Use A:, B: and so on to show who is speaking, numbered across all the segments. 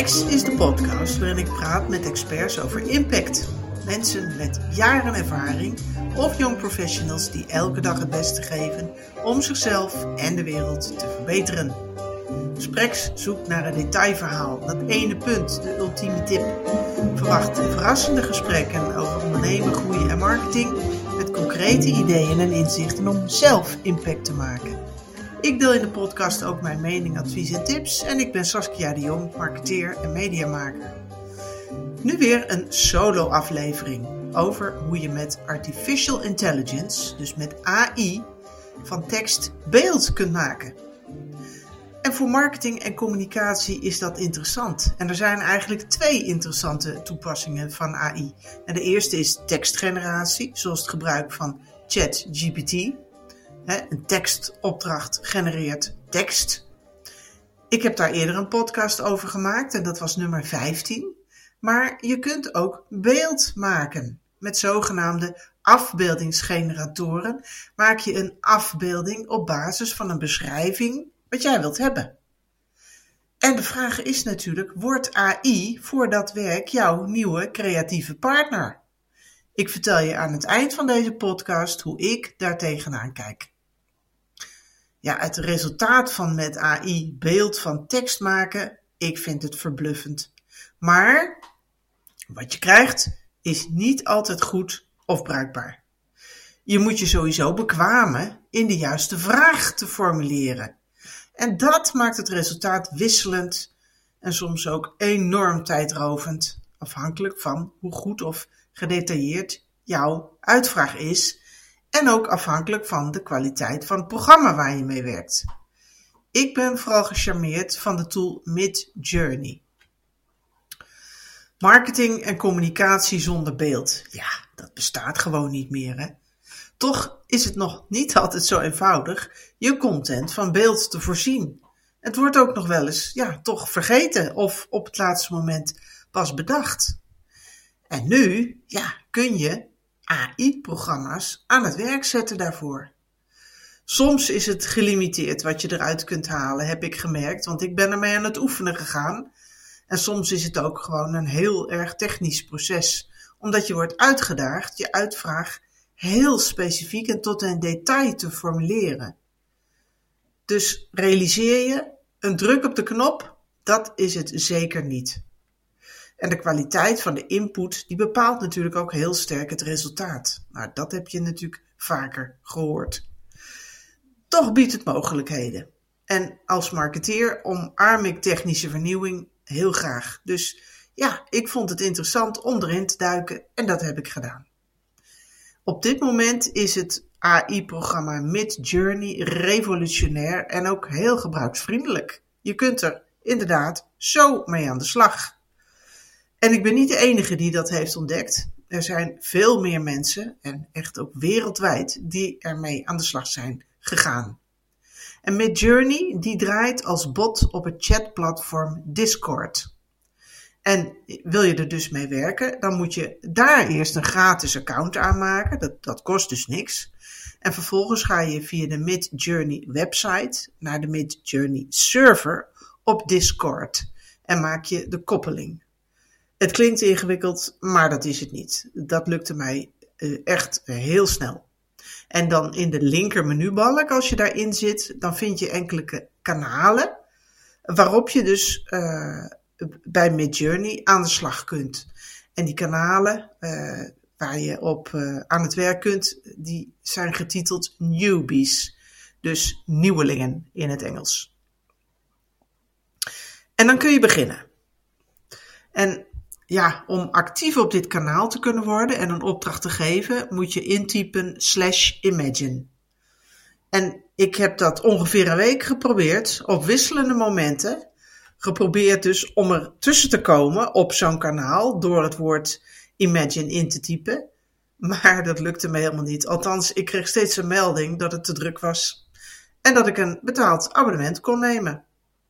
A: Gesprex is de podcast waarin ik praat met experts over impact. Mensen met jaren ervaring of young professionals die elke dag het beste geven om zichzelf en de wereld te verbeteren. Gesprex zoekt naar een detailverhaal, dat ene punt, de ultieme tip. Verwacht verrassende gesprekken over ondernemen, groeien en marketing met concrete ideeën en inzichten om zelf impact te maken. Ik deel in de podcast ook mijn mening, advies en tips en ik ben Saskia de Jong, marketeer en mediamaker. Nu weer een solo aflevering over hoe je met artificial intelligence, dus met AI, van tekst beeld kunt maken. En voor marketing en communicatie is dat interessant. En er zijn eigenlijk twee interessante toepassingen van AI. En de eerste is tekstgeneratie, zoals het gebruik van ChatGPT. Een tekstopdracht genereert tekst. Ik heb daar eerder een podcast over gemaakt en dat was nummer 15. Maar je kunt ook beeld maken. Met zogenaamde afbeeldingsgeneratoren maak je een afbeelding op basis van een beschrijving wat jij wilt hebben. En de vraag is natuurlijk, wordt AI voor dat werk jouw nieuwe creatieve partner? Ik vertel je aan het eind van deze podcast hoe ik daar tegenaan kijk. Ja, het resultaat van met AI beeld van tekst maken, ik vind het verbluffend. Maar wat je krijgt is niet altijd goed of bruikbaar. Je moet je sowieso bekwamen in de juiste vraag te formuleren. En dat maakt het resultaat wisselend en soms ook enorm tijdrovend, afhankelijk van hoe goed of gedetailleerd jouw uitvraag is en ook afhankelijk van de kwaliteit van het programma waar je mee werkt. Ik ben vooral gecharmeerd van de tool Midjourney. Marketing en communicatie zonder beeld. Ja, dat bestaat gewoon niet meer. Hè? Toch is het nog niet altijd zo eenvoudig je content van beeld te voorzien. Het wordt ook nog wel eens, ja, toch vergeten of op het laatste moment pas bedacht. En nu, ja, kun je AI-programma's aan het werk zetten daarvoor. Soms is het gelimiteerd wat je eruit kunt halen, heb ik gemerkt, want ik ben ermee aan het oefenen gegaan. En soms is het ook gewoon een heel erg technisch proces, omdat je wordt uitgedaagd je uitvraag heel specifiek en tot een detail te formuleren. Dus realiseer je, een druk op de knop, dat is het zeker niet. En de kwaliteit van de input, die bepaalt natuurlijk ook heel sterk het resultaat. Nou, dat heb je natuurlijk vaker gehoord. Toch biedt het mogelijkheden. En als marketeer omarm ik technische vernieuwing heel graag. Dus ja, ik vond het interessant om erin te duiken en dat heb ik gedaan. Op dit moment is het AI-programma Midjourney revolutionair en ook heel gebruiksvriendelijk. Je kunt er inderdaad zo mee aan de slag. En ik ben niet de enige die dat heeft ontdekt. Er zijn veel meer mensen, en echt ook wereldwijd, die ermee aan de slag zijn gegaan. En Midjourney die draait als bot op het chatplatform Discord. En wil je er dus mee werken, dan moet je daar eerst een gratis account aanmaken. Dat, dat kost dus niks. En vervolgens ga je via de Midjourney website naar de Midjourney server op Discord. En maak je de koppeling. Het klinkt ingewikkeld, maar dat is het niet. Dat lukte mij uh, echt heel snel. En dan in de linker menubalk, als je daarin zit, dan vind je enkele kanalen waarop je dus uh, bij Midjourney aan de slag kunt. En die kanalen uh, waar je op aan het werk kunt, die zijn getiteld newbies. Dus nieuwelingen in het Engels. En dan kun je beginnen. En ja, om actief op dit kanaal te kunnen worden en een opdracht te geven, moet je intypen slash imagine. En ik heb dat ongeveer een week geprobeerd, op wisselende momenten. Geprobeerd dus om er tussen te komen op zo'n kanaal door het woord imagine in te typen. Maar dat lukte me helemaal niet. Althans, ik kreeg steeds een melding dat het te druk was. En dat ik een betaald abonnement kon nemen.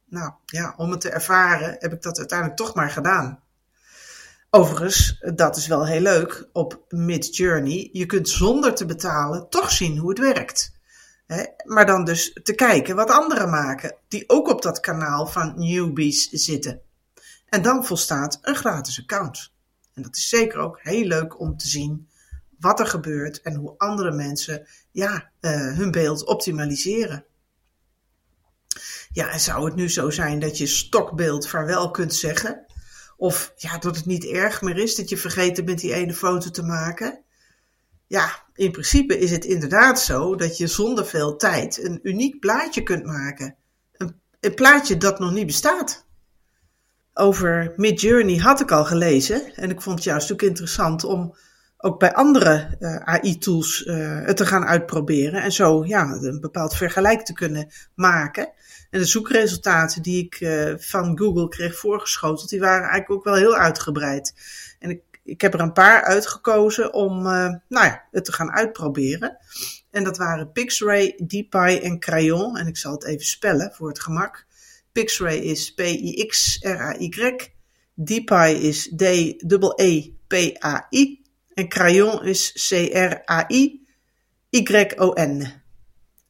A: Nou ja, om het te ervaren heb ik dat uiteindelijk toch maar gedaan. Overigens, dat is wel heel leuk op Midjourney. Je kunt zonder te betalen toch zien hoe het werkt. maar dan dus te kijken wat anderen maken, die ook op dat kanaal van newbies zitten. En dan volstaat een gratis account. En dat is zeker ook heel leuk om te zien wat er gebeurt en hoe andere mensen ja, uh, hun beeld optimaliseren. Ja, en zou het nu zo zijn dat je stokbeeld vaarwel kunt zeggen? Of ja, dat het niet erg meer is dat je vergeten bent die ene foto te maken? Ja, in principe is het inderdaad zo dat je zonder veel tijd een uniek plaatje kunt maken. Een, een plaatje dat nog niet bestaat. Over Midjourney had ik al gelezen en ik vond het juist ook interessant om ook bij andere eh, AI-tools uh, het te gaan uitproberen en zo ja, een bepaald vergelijk te kunnen maken. En de zoekresultaten die ik uh, van Google kreeg voorgeschoteld, die waren eigenlijk ook wel heel uitgebreid. En ik, ik heb er een paar uitgekozen om nou ja, het te gaan uitproberen. En dat waren Pixray, DeepI en Crayon. En ik zal het even spellen voor het gemak. Pixray is P-I-X-R-A-Y. DeepI is D-E-E-P-A-I. En crayon is C-R-A-I-Y-O-N.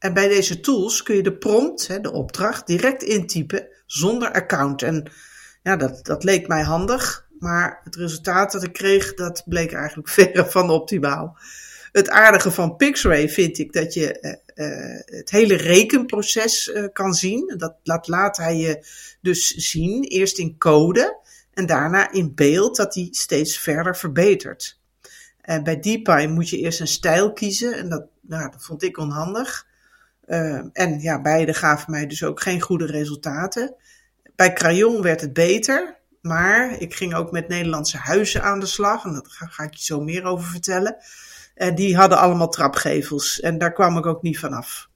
A: En bij deze tools kun je de prompt, de opdracht, direct intypen zonder account. En ja, dat, dat leek mij handig, maar het resultaat dat ik kreeg, dat bleek eigenlijk verre van optimaal. Het aardige van Pixray vind ik dat je uh, uh, het hele rekenproces uh, kan zien. Dat laat, laat hij je dus zien, eerst in code en daarna in beeld, dat hij steeds verder verbetert. En bij DeepI moet je eerst een stijl kiezen en dat, nou, dat vond ik onhandig. Uh, en ja, beide gaven mij dus ook geen goede resultaten. Bij Crayon werd het beter, maar ik ging ook met Nederlandse huizen aan de slag. En daar ga, ik je zo meer over vertellen. En die hadden allemaal trapgevels en daar kwam ik ook niet vanaf.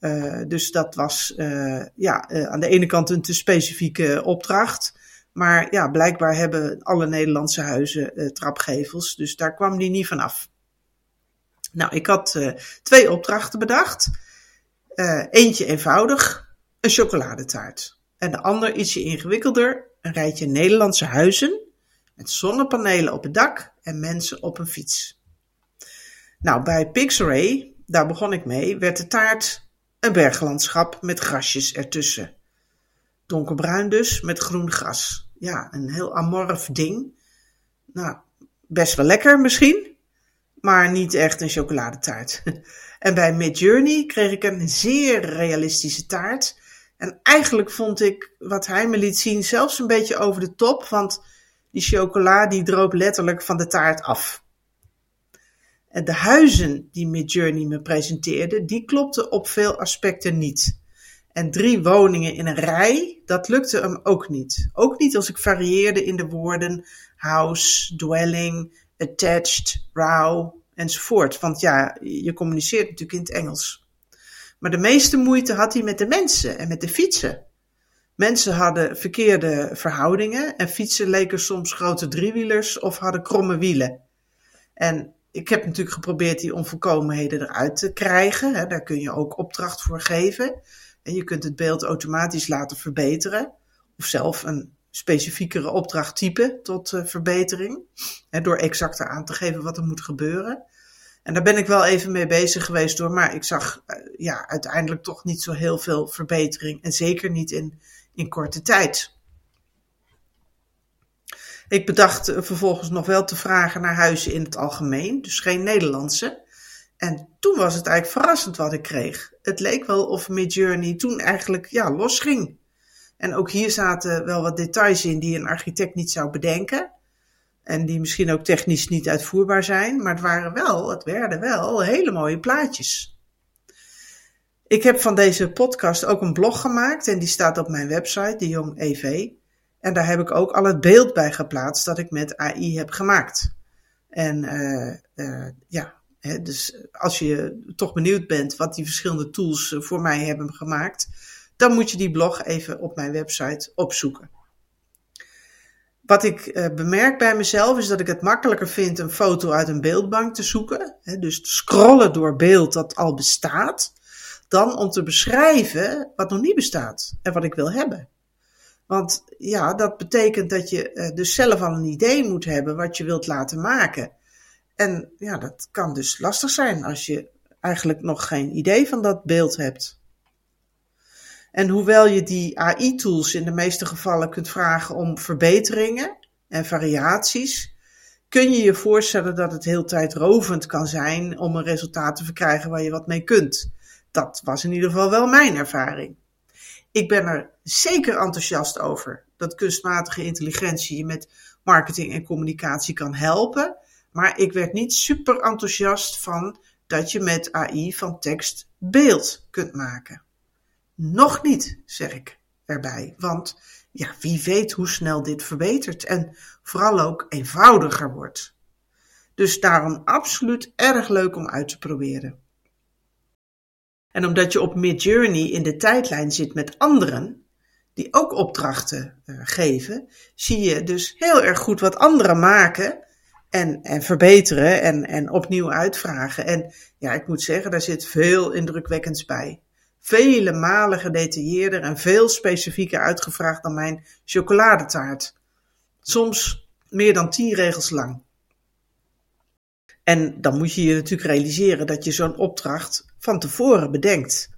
A: Uh, dus dat was uh, ja, aan de ene kant een te specifieke opdracht. Maar ja, blijkbaar hebben alle Nederlandse huizen trapgevels, dus daar kwam die niet vanaf. Nou, ik had twee opdrachten bedacht. Uh, eentje eenvoudig, een chocoladetaart. En de ander ietsje ingewikkelder, een rijtje Nederlandse huizen met zonnepanelen op het dak en mensen op een fiets. Nou, bij Pixarray, daar begon ik mee, werd de taart een berglandschap met grasjes ertussen. Donkerbruin dus, met groen gras. Ja, een heel amorf ding. Nou, best wel lekker misschien, maar niet echt een chocoladetaart. En bij Midjourney kreeg ik een zeer realistische taart. En eigenlijk vond ik wat hij me liet zien zelfs een beetje over de top, want die chocola die droop letterlijk van de taart af. En de huizen die Midjourney me presenteerde, die klopten op veel aspecten niet. En drie woningen in een rij, dat lukte hem ook niet. Ook niet als ik varieerde in de woorden house, dwelling, attached, row enzovoort. Want ja, je communiceert natuurlijk in het Engels. Maar de meeste moeite had hij met de mensen en met de fietsen. Mensen hadden verkeerde verhoudingen en fietsen leken soms grote driewielers of hadden kromme wielen. En ik heb natuurlijk geprobeerd die onvolkomenheden eruit te krijgen. Daar kun je ook opdracht voor geven. En je kunt het beeld automatisch laten verbeteren. Of zelf een specifiekere opdracht typen tot uh, verbetering. Hè, door exacter aan te geven wat er moet gebeuren. En daar ben ik wel even mee bezig geweest door. Maar ik zag uh, ja, uiteindelijk toch niet zo heel veel verbetering. En zeker niet in, in korte tijd. Ik bedacht uh, vervolgens nog wel te vragen naar huizen in het algemeen. Dus geen Nederlandse. En toen was het eigenlijk verrassend wat ik kreeg. Het leek wel of Midjourney toen eigenlijk ja, losging. En ook hier zaten wel wat details in die een architect niet zou bedenken. En die misschien ook technisch niet uitvoerbaar zijn. Maar het waren wel, het werden wel hele mooie plaatjes. Ik heb van deze podcast ook een blog gemaakt en die staat op mijn website, de Jong EV. En daar heb ik ook al het beeld bij geplaatst dat ik met AI heb gemaakt. En uh, uh, ja, dus als je toch benieuwd bent wat die verschillende tools eh, voor mij hebben gemaakt, dan moet je die blog even op mijn website opzoeken. Wat ik uh, bemerk bij mezelf is dat ik het makkelijker vind een foto uit een beeldbank te zoeken. Hè, dus scrollen door beeld dat al bestaat. Dan om te beschrijven wat nog niet bestaat en wat ik wil hebben. Want ja, dat betekent dat je uh, dus zelf al een idee moet hebben wat je wilt laten maken. En ja, dat kan dus lastig zijn als je eigenlijk nog geen idee van dat beeld hebt. En hoewel je die AI-tools in de meeste gevallen kunt vragen om verbeteringen en variaties, kun je je voorstellen dat het heel tijdrovend kan zijn om een resultaat te verkrijgen waar je wat mee kunt. Dat was in ieder geval wel mijn ervaring. Ik ben er zeker enthousiast over dat kunstmatige intelligentie je met marketing en communicatie kan helpen. Maar ik werd niet super enthousiast van dat je met AI van tekst beeld kunt maken. Nog niet, zeg ik erbij, want ja, wie weet hoe snel dit verbetert en vooral ook eenvoudiger wordt. Dus daarom absoluut erg leuk om uit te proberen. En omdat je op Midjourney in de tijdlijn zit met anderen, die ook opdrachten uh, geven, zie je dus heel erg goed wat anderen maken en, en verbeteren en, en opnieuw uitvragen. En ja, ik moet zeggen, daar zit veel indrukwekkends bij. Vele malen gedetailleerder en veel specifieker uitgevraagd dan mijn chocoladetaart. Soms meer dan tien regels lang. En dan moet je je natuurlijk realiseren dat je zo'n opdracht van tevoren bedenkt.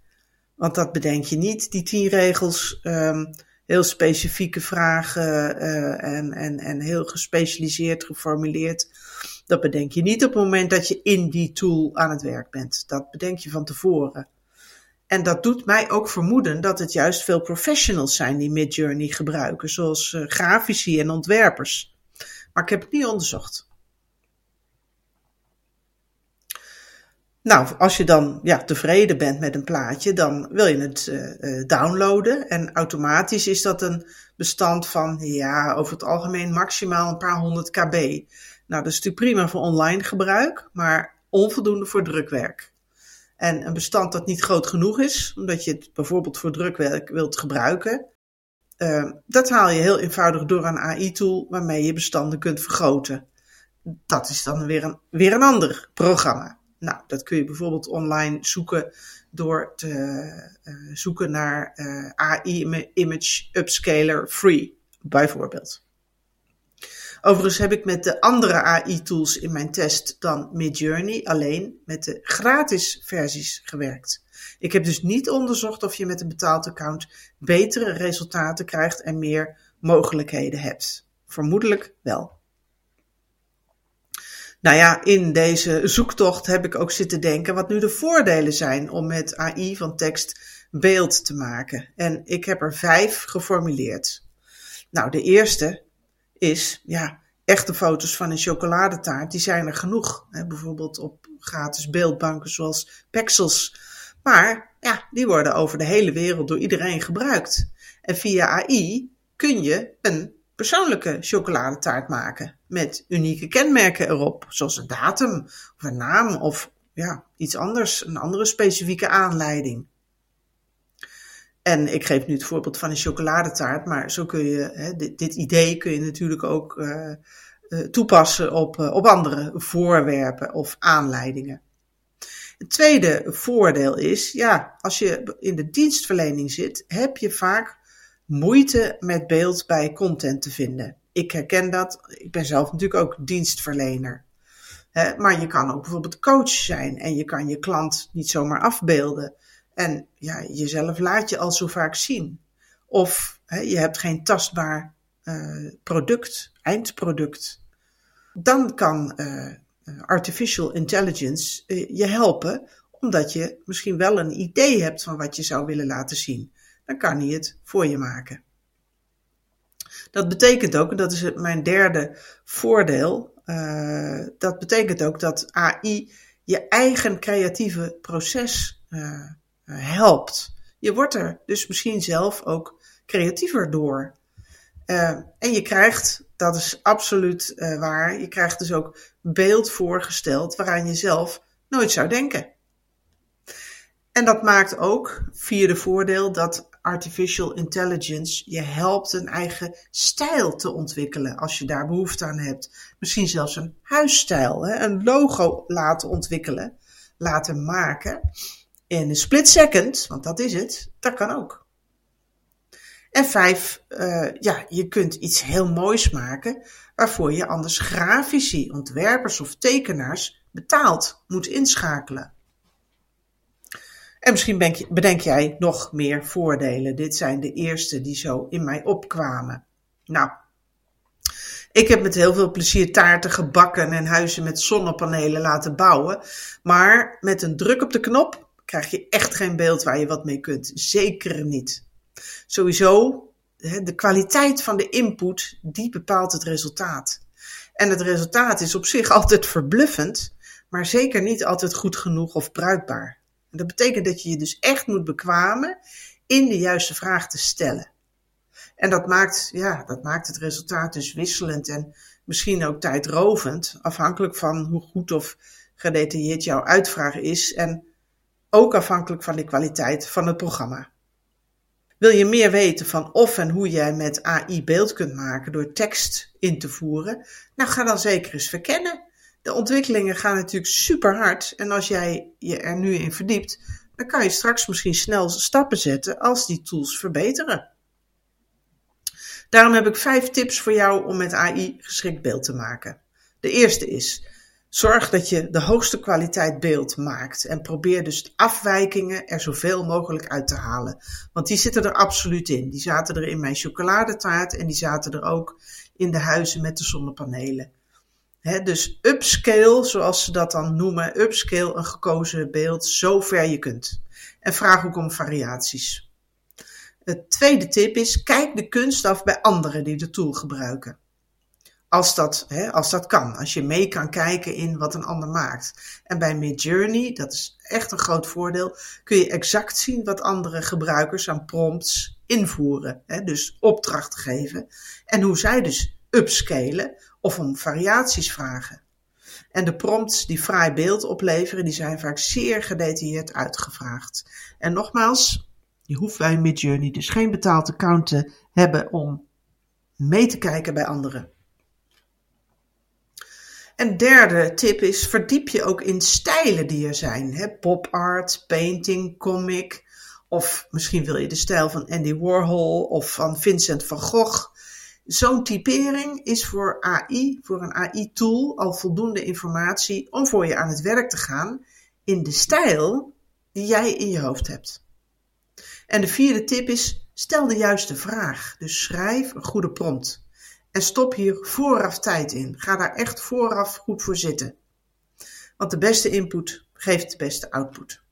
A: Want dat bedenk je niet, die tien regels, um, heel specifieke vragen uh, en, en, en heel gespecialiseerd geformuleerd. Dat bedenk je niet op het moment dat je in die tool aan het werk bent. Dat bedenk je van tevoren. En dat doet mij ook vermoeden dat het juist veel professionals zijn die Midjourney gebruiken, zoals uh, grafici en ontwerpers. Maar ik heb het niet onderzocht. Nou, als je dan ja, tevreden bent met een plaatje, dan wil je het uh, downloaden. En automatisch is dat een bestand van, ja, over het algemeen maximaal een paar honderd kb. Nou, dat is natuurlijk prima voor online gebruik, maar onvoldoende voor drukwerk. En een bestand dat niet groot genoeg is, omdat je het bijvoorbeeld voor drukwerk wilt gebruiken, uh, dat haal je heel eenvoudig door een AI-tool waarmee je bestanden kunt vergroten. Dat is dan weer een, weer een ander programma. Nou, dat kun je bijvoorbeeld online zoeken door te uh, zoeken naar uh, AI Image Upscaler Free, bijvoorbeeld. Overigens heb ik met de andere AI-tools in mijn test dan Midjourney alleen met de gratis versies gewerkt. Ik heb dus niet onderzocht of je met een betaald account betere resultaten krijgt en meer mogelijkheden hebt. Vermoedelijk wel. Nou ja, in deze zoektocht heb ik ook zitten denken wat nu de voordelen zijn om met AI van tekst beeld te maken. En ik heb er vijf geformuleerd. Nou, de eerste is, ja, echte foto's van een chocoladetaart, die zijn er genoeg. Hè, bijvoorbeeld op gratis beeldbanken zoals Pexels. Maar ja, die worden over de hele wereld door iedereen gebruikt. En via AI kun je een persoonlijke chocoladetaart maken met unieke kenmerken erop, zoals een datum of een naam of ja, iets anders, een andere specifieke aanleiding. En ik geef nu het voorbeeld van een chocoladetaart, maar zo kun je, hè, dit, dit, idee kun je natuurlijk ook uh, uh, toepassen op, uh, op andere voorwerpen of aanleidingen. Het tweede voordeel is, ja, als je in de dienstverlening zit, heb je vaak moeite met beeld bij content te vinden. Ik herken dat. Ik ben zelf natuurlijk ook dienstverlener. maar je kan ook bijvoorbeeld coach zijn en je kan je klant niet zomaar afbeelden. En ja, jezelf laat je al zo vaak zien. Of je hebt geen tastbaar uh, product, eindproduct. Dan kan uh, artificial intelligence je helpen, omdat je misschien wel een idee hebt van wat je zou willen laten zien dan kan hij het voor je maken. Dat betekent ook, en dat is mijn derde voordeel, dat betekent ook dat AI je eigen creatieve proces uh, helpt. Je wordt er dus misschien zelf ook creatiever door. Uh, en je krijgt, dat is absoluut waar, je krijgt dus ook beeld voorgesteld waaraan je zelf nooit zou denken. En dat maakt ook, vierde voordeel, dat artificial intelligence je helpt een eigen stijl te ontwikkelen als je daar behoefte aan hebt. Misschien zelfs een huisstijl, hè? een logo laten ontwikkelen, laten maken. In een split second, want dat is het, dat kan ook. En vijf, uh, ja, je kunt iets heel moois maken waarvoor je anders grafici, ontwerpers of tekenaars betaald moet inschakelen. En misschien bedenk jij nog meer voordelen. Dit zijn de eerste die zo in mij opkwamen. Nou, ik heb met heel veel plezier taarten gebakken en huizen met zonnepanelen laten bouwen. Maar met een druk op de knop krijg je echt geen beeld waar je wat mee kunt. Zeker niet. Sowieso, de kwaliteit van de input, die bepaalt het resultaat. En het resultaat is op zich altijd verbluffend, maar zeker niet altijd goed genoeg of bruikbaar. Dat betekent dat je je dus echt moet bekwamen in de juiste vraag te stellen. En dat maakt, ja, dat maakt het resultaat dus wisselend en misschien ook tijdrovend, afhankelijk van hoe goed of gedetailleerd jouw uitvraag is en ook afhankelijk van de kwaliteit van het programma. Wil je meer weten van of en hoe jij met AI beeld kunt maken door tekst in te voeren? Nou, ga dan zeker eens verkennen. De ontwikkelingen gaan natuurlijk super hard en als jij je er nu in verdiept, dan kan je straks misschien snel stappen zetten als die tools verbeteren. Daarom heb ik vijf tips voor jou om met AI geschikt beeld te maken. De eerste is: zorg dat je de hoogste kwaliteit beeld maakt en probeer dus afwijkingen er zoveel mogelijk uit te halen. Want die zitten er absoluut in. Die zaten er in mijn chocoladetaart en die zaten er ook in de huizen met de zonnepanelen. dus upscale, zoals ze dat dan noemen, upscale een gekozen beeld zo ver je kunt. En vraag ook om variaties. Het tweede tip is, kijk de kunst af bij anderen die de tool gebruiken. Als dat, hè, als dat kan, als je mee kan kijken in wat een ander maakt. En bij Midjourney, dat is echt een groot voordeel, kun je exact zien wat andere gebruikers aan prompts invoeren. Hè, dus opdrachten geven. En hoe zij dus upscalen of om variaties vragen. En de prompts die fraai beeld opleveren, die zijn vaak zeer gedetailleerd uitgevraagd. En nogmaals, je hoeft bij Midjourney dus geen betaald account te hebben om mee te kijken bij anderen. En derde tip is, verdiep je ook in stijlen die er zijn. Hè? Pop art, painting, comic. Of misschien wil je de stijl van Andy Warhol of van Vincent van Gogh. Zo'n typering is voor AI, voor een AI-tool, al voldoende informatie om voor je aan het werk te gaan in de stijl die jij in je hoofd hebt. En de vierde tip is: stel de juiste vraag. Dus schrijf een goede prompt. En stop hier vooraf tijd in. Ga daar echt vooraf goed voor zitten. Want de beste input geeft de beste output.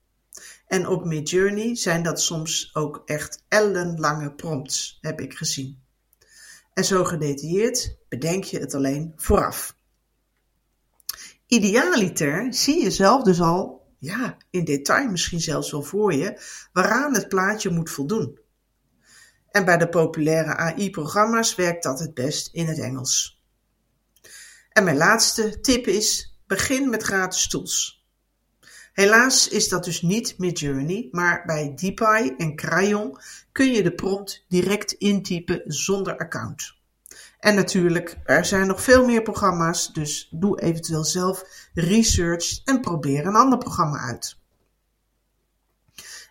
A: En op Midjourney zijn dat soms ook echt ellenlange prompts, heb ik gezien. En zo gedetailleerd bedenk je het alleen vooraf. Idealiter zie je zelf dus al ja, in detail misschien zelfs wel voor je, waaraan het plaatje moet voldoen. En bij de populaire AI-programma's werkt dat het best in het Engels. En mijn laatste tip is: begin met gratis tools. Helaas is dat dus niet Midjourney, maar bij DeepEye en Crayon kun je de prompt direct intypen zonder account. En natuurlijk, er zijn nog veel meer programma's, dus doe eventueel zelf research en probeer een ander programma uit.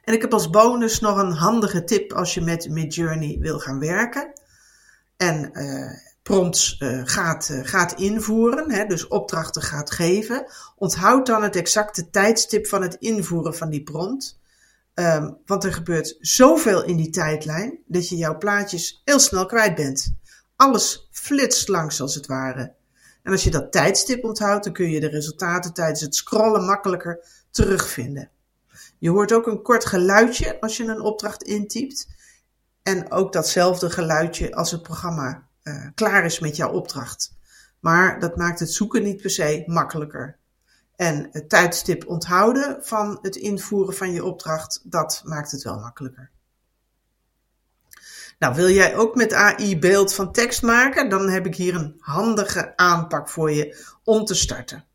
A: En ik heb als bonus nog een handige tip als je met Midjourney wil gaan werken en uh, prompts uh, gaat, uh, gaat invoeren, hè, dus opdrachten gaat geven. Onthoud dan het exacte tijdstip van het invoeren van die prompt. Um, want er gebeurt zoveel in die tijdlijn dat je jouw plaatjes heel snel kwijt bent. Alles flitst langs als het ware. En als je dat tijdstip onthoudt, dan kun je de resultaten tijdens het scrollen makkelijker terugvinden. Je hoort ook een kort geluidje als je een opdracht intypt. En ook datzelfde geluidje als het programma uh, klaar is met jouw opdracht. Maar dat maakt het zoeken niet per se makkelijker. En het tijdstip onthouden van het invoeren van je opdracht, dat maakt het wel makkelijker. Nou, wil jij ook met AI beeld van tekst maken? Dan heb ik hier een handige aanpak voor je om te starten.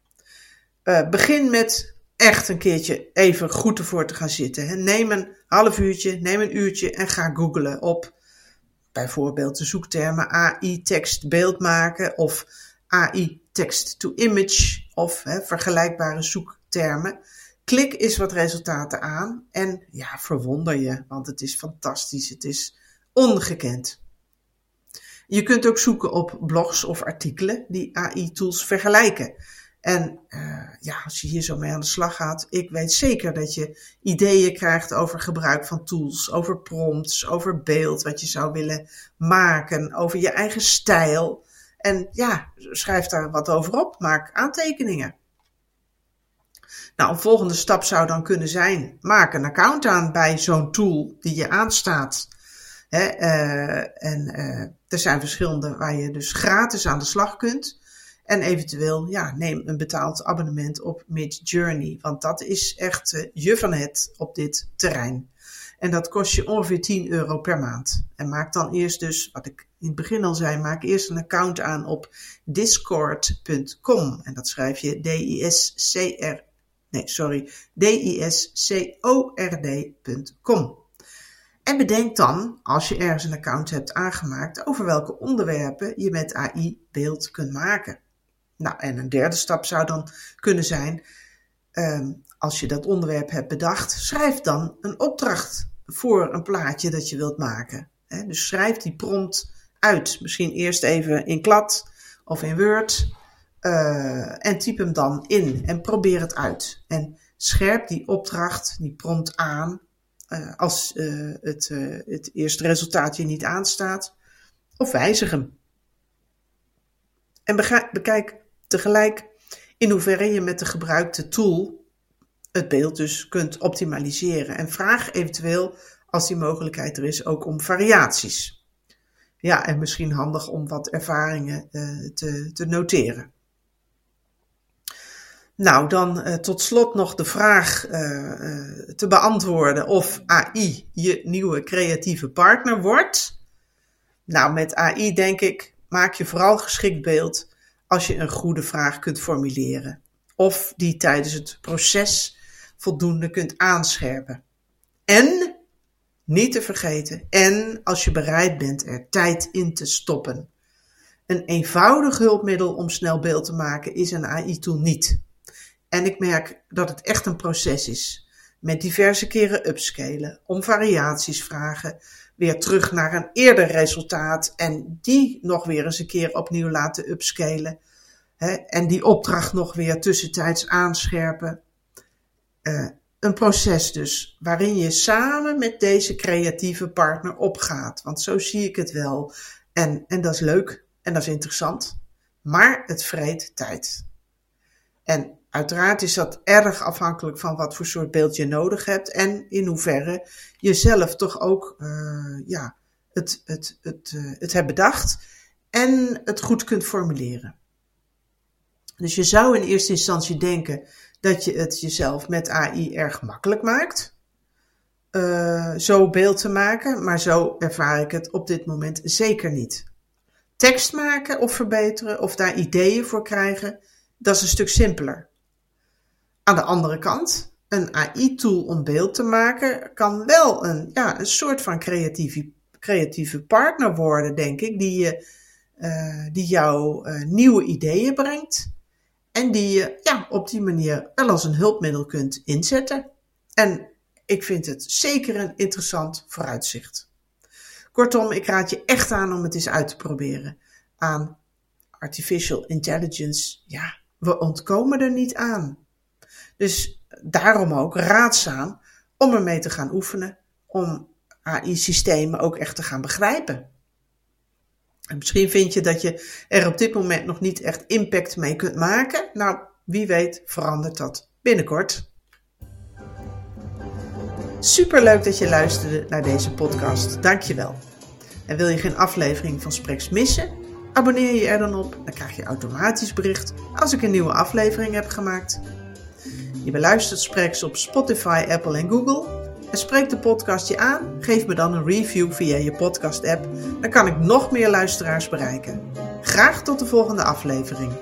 A: Uh, begin met echt een keertje even goed ervoor te gaan zitten. Neem een half uurtje, neem een uurtje en ga googlen op bijvoorbeeld de zoektermen AI tekst beeld maken of AI text to image of hè, vergelijkbare zoektermen. Klik eens wat resultaten aan en ja, verwonder je, want het is fantastisch. Het is ongekend. Je kunt ook zoeken op blogs of artikelen die AI-tools vergelijken. En uh, ja, als je hier zo mee aan de slag gaat, ik weet zeker dat je ideeën krijgt over gebruik van tools, over prompts, over beeld wat je zou willen maken, over je eigen stijl. En ja, schrijf daar wat over op, maak aantekeningen. Nou, een volgende stap zou dan kunnen zijn: maak een account aan bij zo'n tool die je aanstaat. Uh, en uh, er zijn verschillende waar je dus gratis aan de slag kunt. En eventueel, ja, neem een betaald abonnement op Midjourney. Want dat is echt uh, je van het op dit terrein. En dat kost je ongeveer 10 euro per maand. En maak dan eerst dus, wat ik in het begin al zei, maak eerst een account aan op discord.com. En dat schrijf je D-I-S-C-R, nee, sorry, D-I-S-C-O-R-D.com. En bedenk dan, als je ergens een account hebt aangemaakt, over welke onderwerpen je met AI beeld kunt maken. Nou, en een derde stap zou dan kunnen zijn, um, als je dat onderwerp hebt bedacht, schrijf dan een opdracht voor een plaatje dat je wilt maken. Dus schrijf die prompt uit. Misschien eerst even in klad of in Word. Uh, en typ hem dan in en probeer het uit. En scherp die opdracht, die prompt aan. Uh, als uh, het, het eerste resultaat je niet aanstaat. Of wijzig hem. En bekijk tegelijk in hoeverre je met de gebruikte tool het beeld dus kunt optimaliseren. En vraag eventueel, als die mogelijkheid er is, ook om variaties. Ja, en misschien handig om wat ervaringen uh, te, te noteren. Nou, dan uh, tot slot nog de vraag uh, te beantwoorden of AI je nieuwe creatieve partner wordt. Nou, met AI denk ik, maak je vooral geschikt beeld als je een goede vraag kunt formuleren. Of die tijdens het proces voldoende kunt aanscherpen. En, niet te vergeten, en als je bereid bent er tijd in te stoppen. Een eenvoudig hulpmiddel om snel beeld te maken is een AI-tool niet. En ik merk dat het echt een proces is. Met diverse keren upscalen, om variaties vragen, weer terug naar een eerder resultaat en die nog weer eens een keer opnieuw laten upscalen. Hè, en die opdracht nog weer tussentijds aanscherpen. Uh, een proces dus, waarin je samen met deze creatieve partner opgaat. Want zo zie ik het wel. En, en dat is leuk en dat is interessant. Maar het vreet tijd. En uiteraard is dat erg afhankelijk van wat voor soort beeld je nodig hebt. En in hoeverre je zelf toch ook uh, ja, het, het, het, uh, het hebt bedacht. En het goed kunt formuleren. Dus je zou in eerste instantie denken dat je het jezelf met AI erg makkelijk maakt. Uh, zo beeld te maken, maar zo ervaar ik het op dit moment zeker niet. Tekst maken of verbeteren of daar ideeën voor krijgen, dat is een stuk simpeler. Aan de andere kant, een AI-tool om beeld te maken kan wel een, ja, een soort van creatieve, creatieve partner worden, denk ik, die, je, uh, die jou uh, nieuwe ideeën brengt en die je ja, op die manier wel als een hulpmiddel kunt inzetten. En ik vind het zeker een interessant vooruitzicht. Kortom, ik raad je echt aan om het eens uit te proberen. Aan artificial intelligence, ja, we ontkomen er niet aan. Dus daarom ook raadzaam om ermee te gaan oefenen, om AI-systemen ook echt te gaan begrijpen. En misschien vind je dat je er op dit moment nog niet echt impact mee kunt maken. Nou, wie weet verandert dat binnenkort. Super leuk dat je luisterde naar deze podcast. Dankjewel. En wil je geen aflevering van Spreks missen? Abonneer je er dan op. Dan krijg je automatisch bericht als ik een nieuwe aflevering heb gemaakt. Je beluistert Spreks op Spotify, Apple en Google en spreek de podcast je aan, geef me dan een review via je podcast-app. Dan kan ik nog meer luisteraars bereiken. Graag tot de volgende aflevering.